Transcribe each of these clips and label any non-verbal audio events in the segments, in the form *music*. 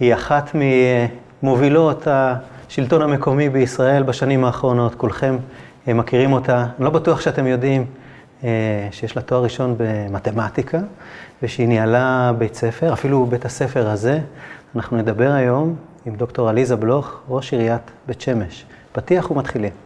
היא אחת ממובילות השלטון המקומי בישראל בשנים האחרונות. כולכם מכירים אותה. אני לא בטוח שאתם יודעים שיש לה תואר ראשון במתמטיקה, ושהיא ניהלה בית ספר, אפילו בית הספר הזה. אנחנו נדבר היום עם דוקטור עליזה בלוך, ראש עיריית בית שמש. פתיח ומתחילים.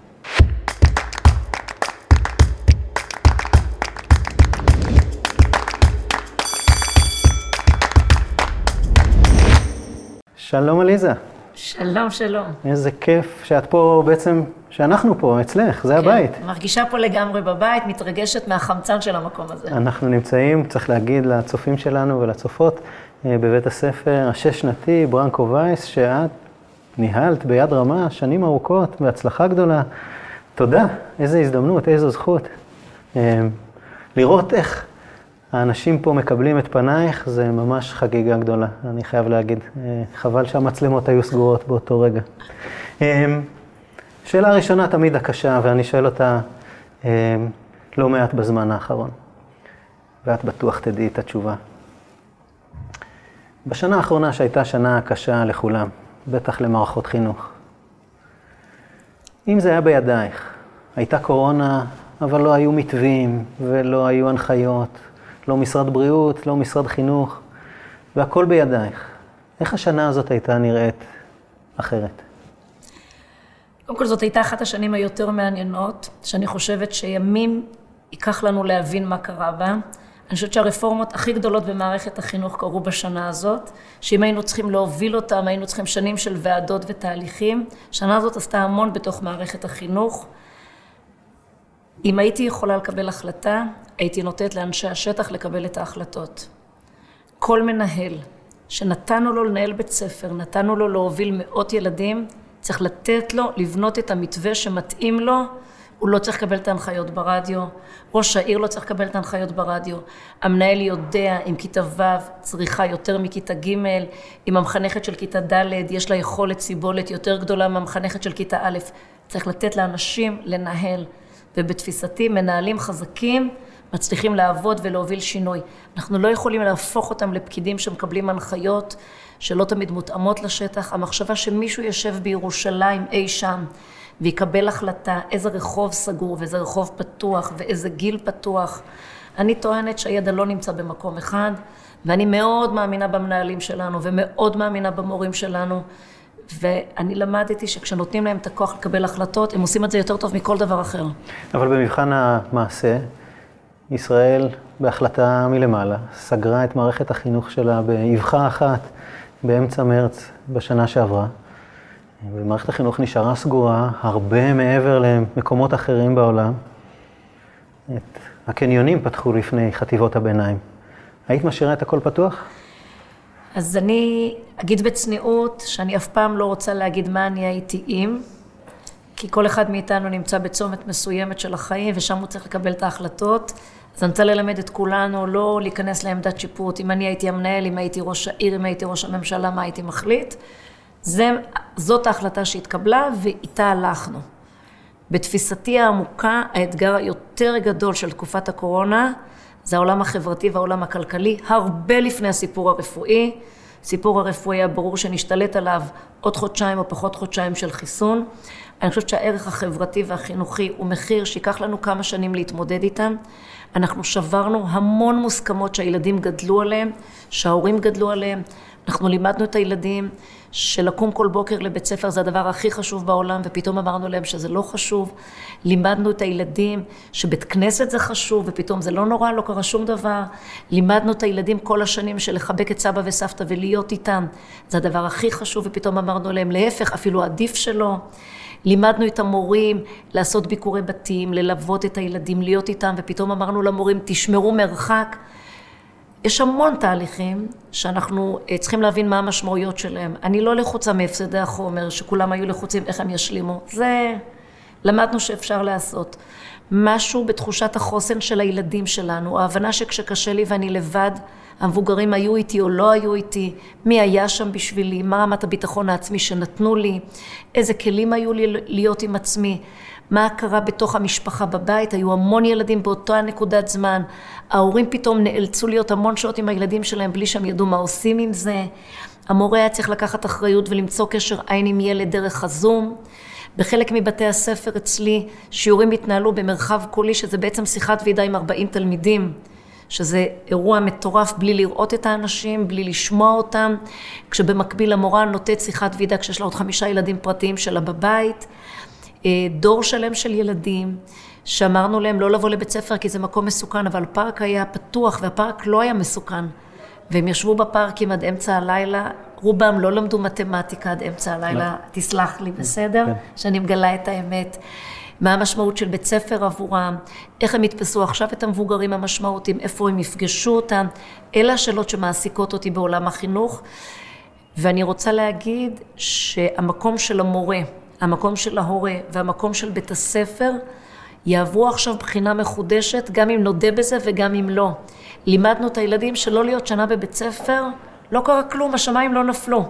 שלום עליזה. שלום, שלום. איזה כיף שאת פה בעצם, שאנחנו פה, אצלך, זה כן, הבית. מרגישה פה לגמרי בבית, מתרגשת מהחמצן של המקום הזה. אנחנו נמצאים, צריך להגיד לצופים שלנו ולצופות, אה, בבית הספר השש-שנתי, ברנקו וייס, שאת ניהלת ביד רמה שנים ארוכות, בהצלחה גדולה. תודה, איזו הזדמנות, איזו זכות. אה, לראות איך האנשים פה מקבלים את פנייך, זה ממש חגיגה גדולה, אני חייב להגיד. אה, חבל שהמצלמות היו סגורות באותו רגע. שאלה ראשונה תמיד הקשה, ואני שואל אותה לא מעט בזמן האחרון, ואת בטוח תדעי את התשובה. בשנה האחרונה שהייתה שנה קשה לכולם, בטח למערכות חינוך. אם זה היה בידייך, הייתה קורונה, אבל לא היו מתווים ולא היו הנחיות, לא משרד בריאות, לא משרד חינוך, והכל בידייך. איך השנה הזאת הייתה נראית אחרת? קודם כל זאת הייתה אחת השנים היותר מעניינות, שאני חושבת שימים ייקח לנו להבין מה קרה בה. אני חושבת שהרפורמות הכי גדולות במערכת החינוך קרו בשנה הזאת, שאם היינו צריכים להוביל אותם, היינו צריכים שנים של ועדות ותהליכים. שנה הזאת עשתה המון בתוך מערכת החינוך. אם הייתי יכולה לקבל החלטה, הייתי נותנת לאנשי השטח לקבל את ההחלטות. כל מנהל שנתנו לו לנהל בית ספר, נתנו לו להוביל מאות ילדים, צריך לתת לו לבנות את המתווה שמתאים לו. הוא לא צריך לקבל את ההנחיות ברדיו, ראש העיר לא צריך לקבל את ההנחיות ברדיו, המנהל יודע אם כיתה ו' צריכה יותר מכיתה ג', אם המחנכת של כיתה ד' יש לה יכולת סיבולת יותר גדולה מהמחנכת של כיתה א', צריך לתת לאנשים לנהל, ובתפיסתי מנהלים חזקים מצליחים לעבוד ולהוביל שינוי. אנחנו לא יכולים להפוך אותם לפקידים שמקבלים הנחיות שלא תמיד מותאמות לשטח. המחשבה שמישהו יושב בירושלים אי שם ויקבל החלטה איזה רחוב סגור ואיזה רחוב פתוח ואיזה גיל פתוח. אני טוענת שהידע לא נמצא במקום אחד, ואני מאוד מאמינה במנהלים שלנו ומאוד מאמינה במורים שלנו, ואני למדתי שכשנותנים להם את הכוח לקבל החלטות, הם עושים את זה יותר טוב מכל דבר אחר. אבל במבחן המעשה, ישראל, בהחלטה מלמעלה, סגרה את מערכת החינוך שלה באבחה אחת באמצע מרץ בשנה שעברה. ומערכת החינוך נשארה סגורה הרבה מעבר למקומות אחרים בעולם. את הקניונים פתחו לפני חטיבות הביניים. היית משאירה את הכל פתוח? אז אני אגיד בצניעות שאני אף פעם לא רוצה להגיד מה אני הייתי אם, כי כל אחד מאיתנו נמצא בצומת מסוימת של החיים ושם הוא צריך לקבל את ההחלטות. אז אני רוצה ללמד את כולנו לא להיכנס לעמדת שיפוט, אם אני הייתי המנהל, אם הייתי ראש העיר, אם הייתי ראש הממשלה, מה הייתי מחליט. זה, זאת ההחלטה שהתקבלה ואיתה הלכנו. בתפיסתי העמוקה, האתגר היותר גדול של תקופת הקורונה זה העולם החברתי והעולם הכלכלי, הרבה לפני הסיפור הרפואי. סיפור הרפואי היה ברור שנשתלט עליו עוד חודשיים או פחות חודשיים של חיסון. אני חושבת שהערך החברתי והחינוכי הוא מחיר שייקח לנו כמה שנים להתמודד איתם. אנחנו שברנו המון מוסכמות שהילדים גדלו עליהם, שההורים גדלו עליהם. אנחנו לימדנו את הילדים שלקום כל בוקר לבית ספר זה הדבר הכי חשוב בעולם, ופתאום אמרנו להם שזה לא חשוב. לימדנו את הילדים שבית כנסת זה חשוב, ופתאום זה לא נורא, לא קרה שום דבר. לימדנו את הילדים כל השנים של לחבק את סבא וסבתא ולהיות איתם, זה הדבר הכי חשוב, ופתאום אמרנו להם להפך, אפילו עדיף שלא. לימדנו את המורים לעשות ביקורי בתים, ללוות את הילדים, להיות איתם, ופתאום אמרנו למורים, תשמרו מרחק. יש המון תהליכים שאנחנו אה, צריכים להבין מה המשמעויות שלהם. אני לא לחוצה מהפסדי החומר, שכולם היו לחוצים איך הם ישלימו. זה למדנו שאפשר לעשות. משהו בתחושת החוסן של הילדים שלנו, ההבנה שכשקשה לי ואני לבד, המבוגרים היו איתי או לא היו איתי, מי היה שם בשבילי, מה רמת הביטחון העצמי שנתנו לי, איזה כלים היו לי להיות עם עצמי. מה קרה בתוך המשפחה בבית, היו המון ילדים באותה נקודת זמן, ההורים פתאום נאלצו להיות המון שעות עם הילדים שלהם בלי שהם ידעו מה עושים עם זה, המורה היה צריך לקחת אחריות ולמצוא קשר עין עם ילד דרך הזום. בחלק מבתי הספר אצלי שיעורים התנהלו במרחב קולי, שזה בעצם שיחת ועידה עם 40 תלמידים. שזה אירוע מטורף בלי לראות את האנשים, בלי לשמוע אותם, כשבמקביל המורה נותנת שיחת ועידה כשיש לה עוד חמישה ילדים פרטיים שלה בבית, אה, דור שלם של ילדים, שאמרנו להם לא לבוא לבית ספר כי זה מקום מסוכן, אבל הפארק היה פתוח והפארק לא היה מסוכן. והם ישבו בפארקים עד אמצע הלילה, רובם לא למדו מתמטיקה עד אמצע הלילה, לא. תסלח לי, בסדר? כן. שאני מגלה את האמת. מה המשמעות של בית ספר עבורם, איך הם יתפסו עכשיו את המבוגרים המשמעותיים, איפה הם יפגשו אותם. אלה השאלות שמעסיקות אותי בעולם החינוך. ואני רוצה להגיד שהמקום של המורה, המקום של ההורה והמקום של בית הספר יעברו עכשיו בחינה מחודשת, גם אם נודה בזה וגם אם לא. לימדנו את הילדים שלא להיות שנה בבית ספר, לא קרה כלום, השמיים לא נפלו.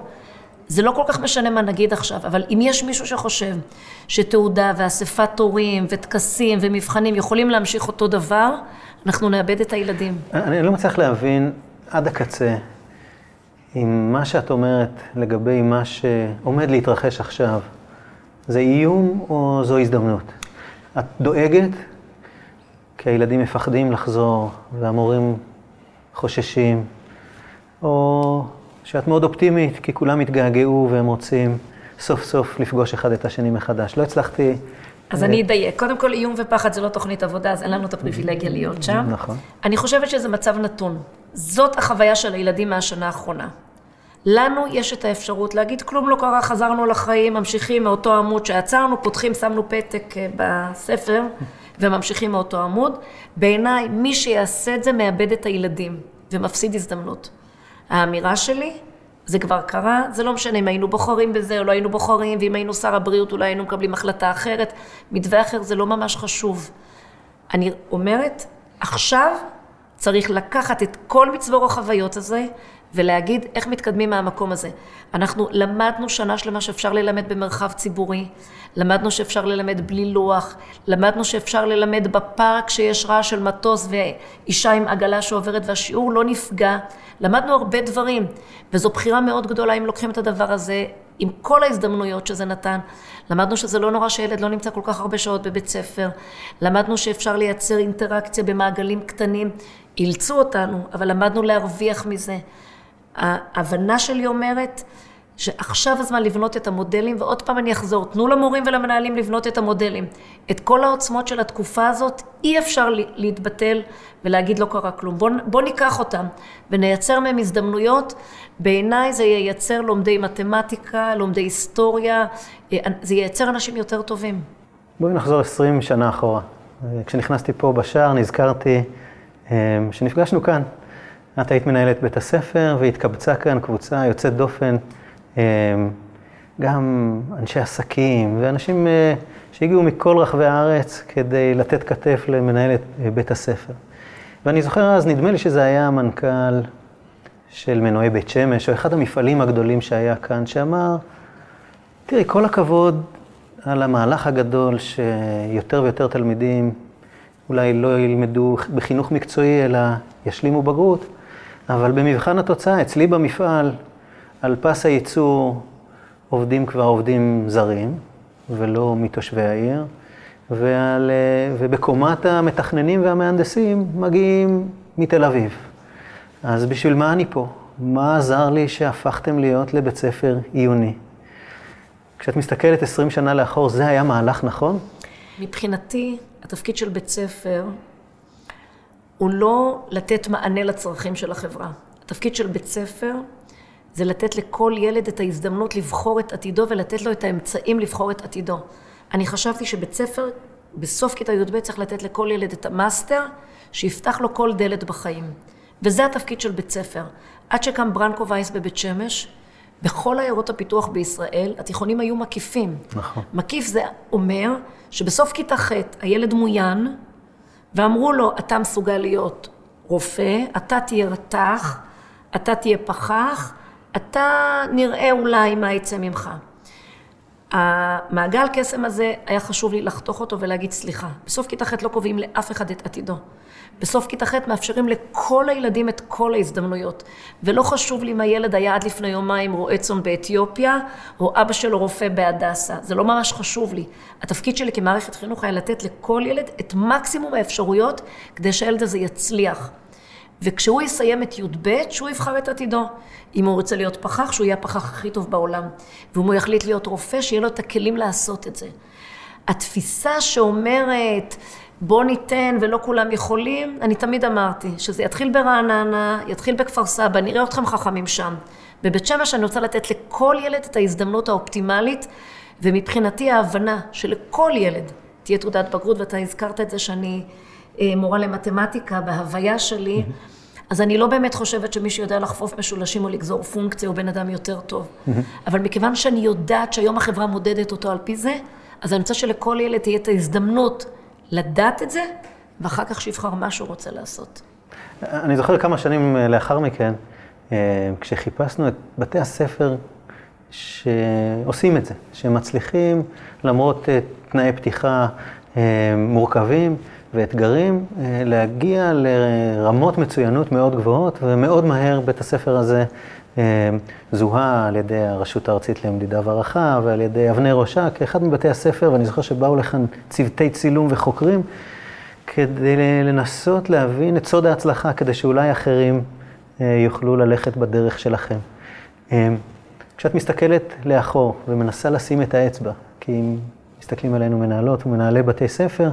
זה לא כל כך משנה מה נגיד עכשיו, אבל אם יש מישהו שחושב שתעודה ואספת תורים וטקסים ומבחנים יכולים להמשיך אותו דבר, אנחנו נאבד את הילדים. אני לא מצליח להבין עד הקצה אם מה שאת אומרת לגבי מה שעומד להתרחש עכשיו, זה איום או זו הזדמנות? את דואגת כי הילדים מפחדים לחזור והמורים חוששים, או שאת מאוד אופטימית, כי כולם התגעגעו והם רוצים סוף סוף לפגוש אחד את השני מחדש. לא הצלחתי... אז אני אדייק. קודם כל, איום ופחד זה לא תוכנית עבודה, אז אין לנו את הפריבילגיה להיות שם. נכון. אני חושבת שזה מצב נתון. זאת החוויה של הילדים מהשנה האחרונה. לנו יש את האפשרות להגיד, כלום לא קרה, חזרנו לחיים, ממשיכים מאותו עמוד שעצרנו, פותחים, שמנו פתק אה, בספר וממשיכים מאותו עמוד. בעיניי, מי שיעשה את זה מאבד את הילדים ומפסיד הזדמנות. האמירה שלי, זה כבר קרה, זה לא משנה אם היינו בוחרים בזה או לא היינו בוחרים, ואם היינו שר הבריאות אולי היינו מקבלים החלטה אחרת, מתווה אחר זה לא ממש חשוב. אני אומרת, עכשיו צריך לקחת את כל מצבור החוויות הזה ולהגיד איך מתקדמים מהמקום הזה. אנחנו למדנו שנה שלמה שאפשר ללמד במרחב ציבורי, למדנו שאפשר ללמד בלי לוח, למדנו שאפשר ללמד בפארק שיש רעש של מטוס ואישה עם עגלה שעוברת והשיעור לא נפגע. למדנו הרבה דברים, וזו בחירה מאוד גדולה אם לוקחים את הדבר הזה עם כל ההזדמנויות שזה נתן. למדנו שזה לא נורא שילד לא נמצא כל כך הרבה שעות בבית ספר. למדנו שאפשר לייצר אינטראקציה במעגלים קטנים. אילצו אותנו, אבל למדנו להרוויח מזה. ההבנה שלי אומרת שעכשיו הזמן לבנות את המודלים, ועוד פעם אני אחזור, תנו למורים ולמנהלים לבנות את המודלים. את כל העוצמות של התקופה הזאת אי אפשר להתבטל ולהגיד לא קרה כלום. בואו בוא ניקח אותם ונייצר מהם הזדמנויות. בעיניי זה ייצר לומדי מתמטיקה, לומדי היסטוריה, אה, זה ייצר אנשים יותר טובים. בואי נחזור עשרים שנה אחורה. כשנכנסתי פה בשער נזכרתי אה, שנפגשנו כאן. את היית מנהלת בית הספר והתקבצה כאן קבוצה יוצאת דופן, אה, גם אנשי עסקים ואנשים אה, שהגיעו מכל רחבי הארץ כדי לתת כתף למנהלת אה, בית הספר. ואני זוכר אז, נדמה לי שזה היה המנכ"ל של מנועי בית שמש, או אחד המפעלים הגדולים שהיה כאן, שאמר, תראי, כל הכבוד על המהלך הגדול שיותר ויותר תלמידים אולי לא ילמדו בחינוך מקצועי, אלא ישלימו בגרות, אבל במבחן התוצאה, אצלי במפעל, על פס הייצור עובדים כבר עובדים זרים, ולא מתושבי העיר, ועל, ובקומת המתכננים והמהנדסים מגיעים מתל אביב. אז בשביל מה אני פה? מה עזר לי שהפכתם להיות לבית ספר עיוני? כשאת מסתכלת 20 שנה לאחור, זה היה מהלך נכון? מבחינתי, התפקיד של בית ספר הוא לא לתת מענה לצרכים של החברה. התפקיד של בית ספר זה לתת לכל ילד את ההזדמנות לבחור את עתידו ולתת לו את האמצעים לבחור את עתידו. אני חשבתי שבית ספר בסוף כיתה י"ב צריך לתת לכל ילד את ה master שיפתח לו כל דלת בחיים. וזה התפקיד של בית ספר. עד שקם ברנקו וייס בבית שמש, בכל עיירות הפיתוח בישראל, התיכונים היו מקיפים. נכון. מקיף זה אומר שבסוף כיתה ח' הילד מוין, ואמרו לו, אתה מסוגל להיות רופא, אתה תהיה רתח, אתה תהיה פחח, אתה נראה אולי מה יצא ממך. המעגל קסם הזה, היה חשוב לי לחתוך אותו ולהגיד סליחה. בסוף כיתה ח' לא קובעים לאף אחד את עתידו. בסוף כיתה ח' מאפשרים לכל הילדים את כל ההזדמנויות. ולא חשוב לי אם הילד היה עד לפני יומיים רועה צאן באתיופיה, או אבא שלו רופא בהדסה. זה לא ממש חשוב לי. התפקיד שלי כמערכת חינוך היה לתת לכל ילד את מקסימום האפשרויות כדי שהילד הזה יצליח. וכשהוא יסיים את י"ב, שהוא יבחר את עתידו. אם הוא רוצה להיות פחח, שהוא יהיה הפחח הכי טוב בעולם. ואם הוא יחליט להיות רופא, שיהיה לו את הכלים לעשות את זה. התפיסה שאומרת, בוא ניתן ולא כולם יכולים, אני תמיד אמרתי, שזה יתחיל ברעננה, יתחיל בכפר סבא, נראה אתכם חכמים שם. בבית שמש אני רוצה לתת לכל ילד את ההזדמנות האופטימלית, ומבחינתי ההבנה שלכל ילד תהיה תעודת בגרות, ואתה הזכרת את זה שאני מורה למתמטיקה בהוויה שלי, אז אני לא באמת חושבת שמי שיודע לחפוף משולשים או לגזור פונקציה הוא בן אדם יותר טוב. אבל מכיוון שאני יודעת שהיום החברה מודדת אותו על פי זה, אז אני רוצה שלכל ילד תהיה את ההזדמנות לדעת את זה, ואחר כך שיבחר מה שהוא רוצה לעשות. אני זוכר כמה שנים לאחר מכן, אה, כשחיפשנו את בתי הספר שעושים את זה, שמצליחים למרות אה, תנאי פתיחה מורכבים. ואתגרים אה, להגיע לרמות מצוינות מאוד גבוהות, ומאוד מהר בית הספר הזה אה, זוהה על ידי הרשות הארצית למדידה והערכה ועל ידי אבני ראשה כאחד מבתי הספר, ואני זוכר שבאו לכאן צוותי צילום וחוקרים כדי לנסות להבין את סוד ההצלחה, כדי שאולי אחרים אה, יוכלו ללכת בדרך שלכם. כשאת מסתכלת לאחור ומנסה לשים את האצבע, כי אם מסתכלים עלינו מנהלות ומנהלי בתי ספר,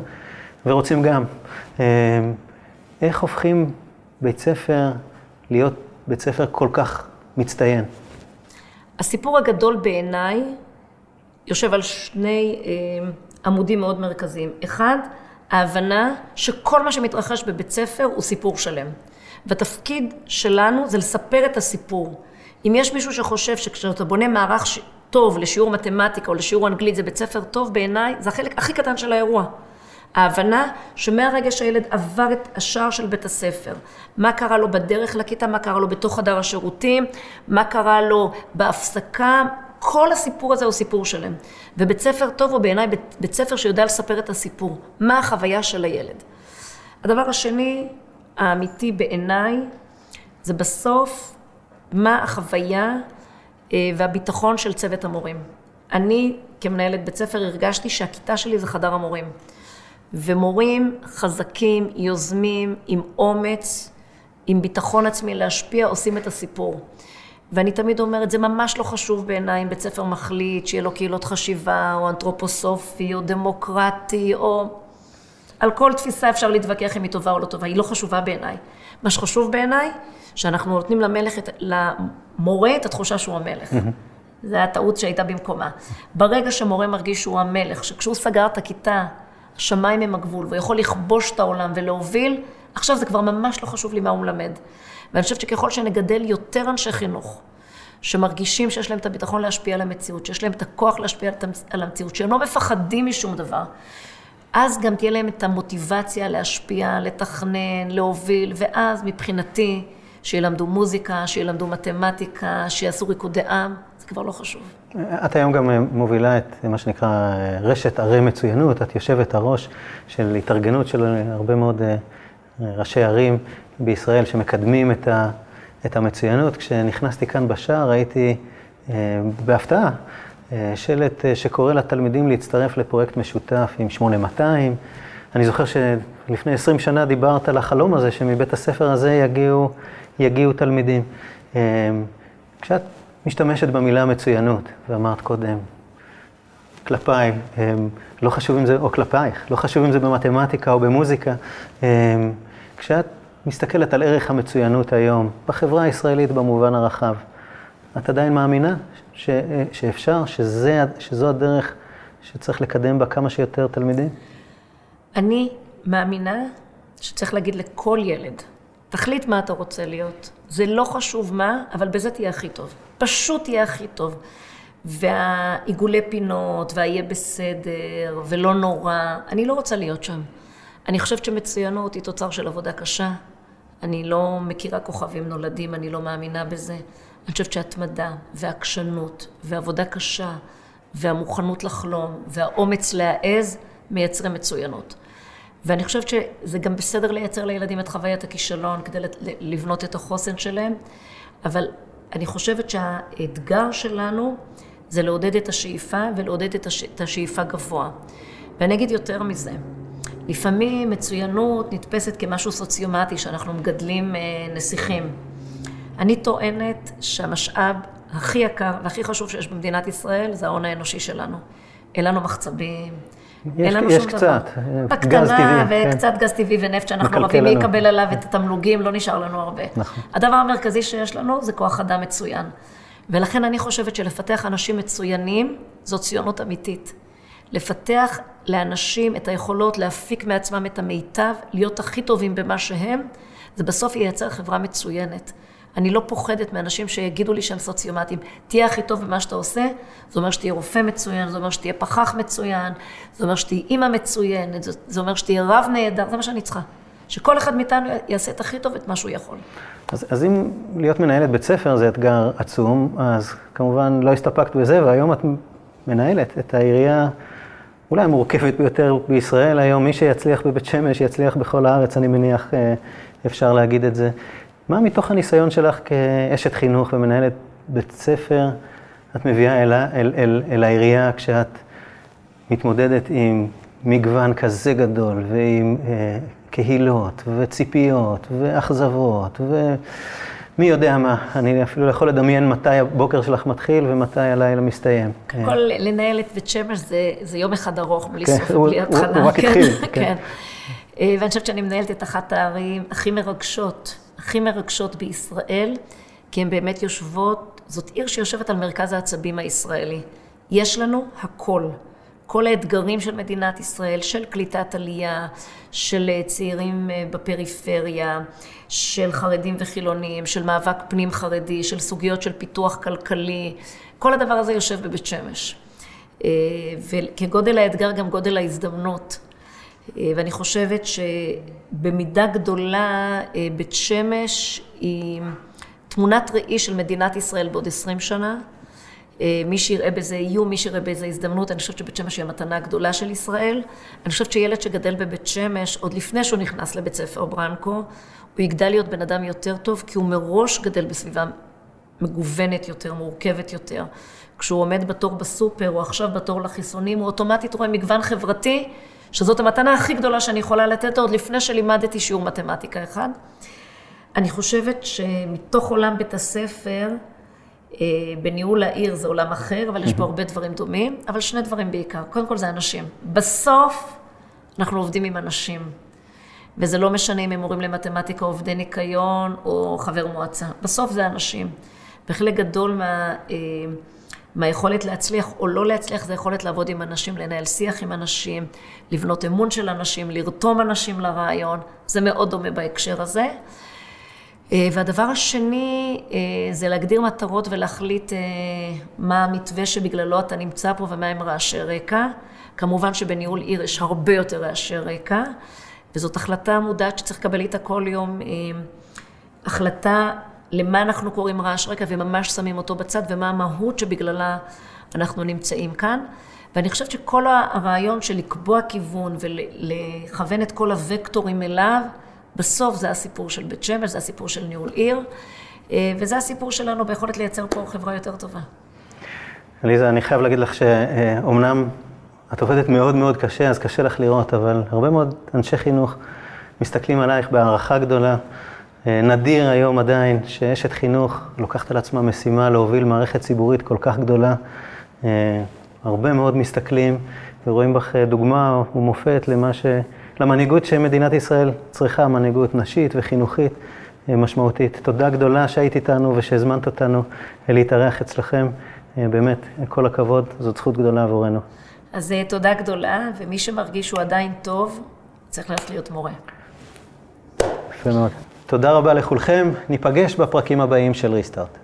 ורוצים גם. אה, איך הופכים בית ספר להיות בית ספר כל כך מצטיין? הסיפור הגדול בעיניי יושב על שני אה, עמודים מאוד מרכזיים. אחד, ההבנה שכל מה שמתרחש בבית ספר הוא סיפור שלם. והתפקיד שלנו זה לספר את הסיפור. אם יש מישהו שחושב שכשאתה בונה מערך ש... טוב לשיעור מתמטיקה או לשיעור אנגלית זה בית ספר טוב בעיניי, זה החלק הכי קטן של האירוע. ההבנה שמהרגע שהילד עבר את השער של בית הספר, מה קרה לו בדרך לכיתה, מה קרה לו בתוך חדר השירותים, מה קרה לו בהפסקה, כל הסיפור הזה הוא סיפור שלם. ובית ספר טוב הוא בעיניי בית, בית ספר שיודע לספר את הסיפור, מה החוויה של הילד. הדבר השני, האמיתי בעיניי, זה בסוף מה החוויה אה, והביטחון של צוות המורים. אני כמנהלת בית ספר הרגשתי שהכיתה שלי זה חדר המורים. ומורים חזקים, יוזמים, עם אומץ, עם ביטחון עצמי להשפיע, עושים את הסיפור. ואני תמיד אומרת, זה ממש לא חשוב בעיניי אם בית ספר מחליט שיהיה לו קהילות חשיבה, או אנתרופוסופי, או דמוקרטי, או... על כל תפיסה אפשר להתווכח אם היא טובה או לא טובה, היא לא חשובה בעיניי. מה שחשוב בעיניי, שאנחנו נותנים למלך, את, למורה את התחושה שהוא המלך. זו הטעות שהייתה במקומה. ברגע שמורה מרגיש שהוא המלך, שכשהוא סגר את הכיתה, השמיים הם הגבול, והוא יכול לכבוש את העולם ולהוביל, עכשיו זה כבר ממש לא חשוב לי מה הוא מלמד. ואני חושבת שככל שנגדל יותר אנשי חינוך, שמרגישים שיש להם את הביטחון להשפיע על המציאות, שיש להם את הכוח להשפיע על המציאות, שהם לא מפחדים משום דבר, אז גם תהיה להם את המוטיבציה להשפיע, לתכנן, להוביל, ואז מבחינתי, שילמדו מוזיקה, שילמדו מתמטיקה, שיעשו ריקודי עם, זה כבר לא חשוב. את היום גם אה, מובילה את מה שנקרא אה, רשת ערי מצוינות, את יושבת הראש של התארגנות של הרבה מאוד אה, ראשי ערים בישראל שמקדמים את, ה, את המצוינות. כשנכנסתי כאן בשער ראיתי בהפתעה שלט שקורא לתלמידים להצטרף לפרויקט משותף עם 8200. אני זוכר שלפני 20 שנה דיברת על החלום הזה שמבית הספר הזה יגיעו, יגיעו תלמידים. כשאת משתמשת במילה מצוינות, ואמרת קודם, כלפיי, לא חשוב אם זה, או כלפייך, לא חשוב אם זה במתמטיקה או במוזיקה. כשאת מסתכלת על ערך המצוינות היום, בחברה הישראלית במובן הרחב, את עדיין מאמינה ש, שאפשר, שזה, שזו הדרך שצריך לקדם בה כמה שיותר תלמידים? אני מאמינה שצריך להגיד לכל ילד, תחליט מה אתה רוצה להיות. זה לא חשוב מה, אבל בזה תהיה הכי טוב. פשוט תהיה הכי טוב. והעיגולי פינות, והיהיה בסדר, ולא נורא, אני לא רוצה להיות שם. אני חושבת שמצוינות היא תוצר של עבודה קשה. אני לא מכירה כוכבים נולדים, אני לא מאמינה בזה. אני חושבת שהתמדה, ועקשנות, ועבודה קשה, והמוכנות לחלום והאומץ להעז מייצרים מצוינות. ואני חושבת שזה גם בסדר לייצר לילדים את חוויית הכישלון כדי לבנות את החוסן שלהם, אבל אני חושבת שהאתגר שלנו זה לעודד את השאיפה ולעודד את השאיפה גבוה. ואני אגיד יותר מזה, לפעמים מצוינות נתפסת כמשהו סוציומטי, שאנחנו מגדלים אה, נסיכים. אני טוענת שהמשאב הכי יקר והכי חשוב שיש במדינת ישראל זה ההון האנושי שלנו. אין לנו מחצבים, יש, אין לנו יש שום קצת, דבר. אה, גז טבעי. וקצת כן. גז טבעי ונפט שאנחנו רבים מי. יקבל עליו את התמלוגים, לא נשאר לנו הרבה. נכון. הדבר המרכזי שיש לנו זה כוח אדם מצוין. ולכן אני חושבת שלפתח אנשים מצוינים זו ציונות אמיתית. לפתח לאנשים את היכולות להפיק מעצמם את המיטב, להיות הכי טובים במה שהם, זה בסוף ייצר חברה מצוינת. אני לא פוחדת מאנשים שיגידו לי שהם סוציומטיים. תהיה הכי טוב במה שאתה עושה, זה אומר שתהיה רופא מצוין, זה אומר שתהיה פחח מצוין, זה אומר שתהיה אימא מצוינת, זה, זה אומר שתהיה רב נהדר, זה מה שאני צריכה. שכל אחד מאיתנו יעשה את הכי טוב את מה שהוא יכול. אז, אז אם להיות מנהלת בית ספר זה אתגר עצום, אז כמובן לא הסתפקת בזה, והיום את מנהלת את העירייה אולי המורכבת ביותר בישראל היום. מי שיצליח בבית שמש, יצליח בכל הארץ, אני מניח, אה, אפשר להגיד את זה. מה מתוך הניסיון שלך כאשת חינוך ומנהלת בית ספר, את מביאה אל, אל, אל, אל העירייה כשאת מתמודדת עם מגוון כזה גדול ועם אה, קהילות וציפיות ואכזבות ומי יודע מה, אני אפילו לא יכול לדמיין מתי הבוקר שלך מתחיל ומתי הלילה מסתיים. כל, לנהל את בית שמש זה, זה יום אחד ארוך, בלי כן, סוף הוא- ובלי הוא- התחלה. הוא רק כן, התחיל, *laughs* כן. כן. אה, ואני חושבת שאני מנהלת את אחת הערים הכי מרגשות, הכי מרגשות בישראל, כי הן באמת יושבות, זאת עיר שיושבת על מרכז העצבים הישראלי. יש לנו הכל. כל האתגרים של מדינת ישראל, של קליטת עלייה, של אה, צעירים אה, בפריפריה, של חרדים וחילונים, של מאבק פנים חרדי, של סוגיות של פיתוח כלכלי, כל הדבר הזה יושב בבית שמש. אה, וכגודל האתגר גם גודל ההזדמנות. ואני חושבת שבמידה גדולה בית שמש היא תמונת ראי של מדינת ישראל בעוד עשרים שנה. אה, מי שיראה בזה איום, מי שיראה בזה הזדמנות, אני חושבת שבית שמש היא המתנה הגדולה של ישראל. אני חושבת שילד שגדל בבית שמש, עוד לפני שהוא נכנס לבית ספר ברנקו, הוא יגדל להיות בן אדם יותר טוב, כי הוא מראש גדל בסביבה מגוונת יותר, מורכבת יותר. כשהוא עומד בתור בסופר, או עכשיו בתור לחיסונים, הוא אוטומטית רואה מגוון חברתי, שזאת המתנה הכי גדולה שאני יכולה לתת עוד לפני שלימדתי שיעור מתמטיקה אחד. אני חושבת שמתוך עולם בית הספר, בניהול העיר זה עולם אחר, אבל יש בו הרבה דברים דומים, אבל שני דברים בעיקר. קודם כל זה אנשים. בסוף אנחנו עובדים עם אנשים. וזה לא משנה אם הם מורים למתמטיקה, עובדי ניקיון או חבר מועצה. בסוף זה אנשים. וחלק גדול מה, אה, מהיכולת להצליח או לא להצליח זה יכולת לעבוד עם אנשים, לנהל שיח עם אנשים, לבנות אמון של אנשים, לרתום אנשים לרעיון. זה מאוד דומה בהקשר הזה. אה, והדבר השני אה, זה להגדיר מטרות ולהחליט אה, מה המתווה שבגללו אתה נמצא פה ומה הם רעשי רקע. כמובן שבניהול עיר יש הרבה יותר רעשי רקע, וזאת החלטה מודעת שצריך לקבל איתה כל יום, החלטה למה אנחנו קוראים רעש רקע וממש שמים אותו בצד ומה המהות שבגללה אנחנו נמצאים כאן. ואני חושבת שכל הרעיון של לקבוע כיוון ולכוון את כל הוקטורים אליו, בסוף זה הסיפור של בית שמש, זה הסיפור של ניהול עיר, וזה הסיפור שלנו ביכולת לייצר פה חברה יותר טובה. עליזה, אני חייב להגיד לך שאומנם את עובדת מאוד מאוד קשה, אז קשה לך לראות, אבל הרבה מאוד אנשי חינוך מסתכלים עלייך בהערכה גדולה. נדיר היום עדיין שאשת חינוך לוקחת על עצמה משימה להוביל מערכת ציבורית כל כך גדולה. הרבה מאוד מסתכלים ורואים בך דוגמה ומופת למה. למנהיגות שמדינת ישראל צריכה, מנהיגות נשית וחינוכית משמעותית. תודה גדולה שהיית איתנו ושהזמנת אותנו להתארח אצלכם. באמת, כל הכבוד, זאת זכות גדולה עבורנו. אז תודה גדולה, ומי שמרגיש שהוא עדיין טוב, צריך ללכת להיות מורה. יפה מאוד. תודה רבה לכולכם, ניפגש בפרקים הבאים של ריסטארט.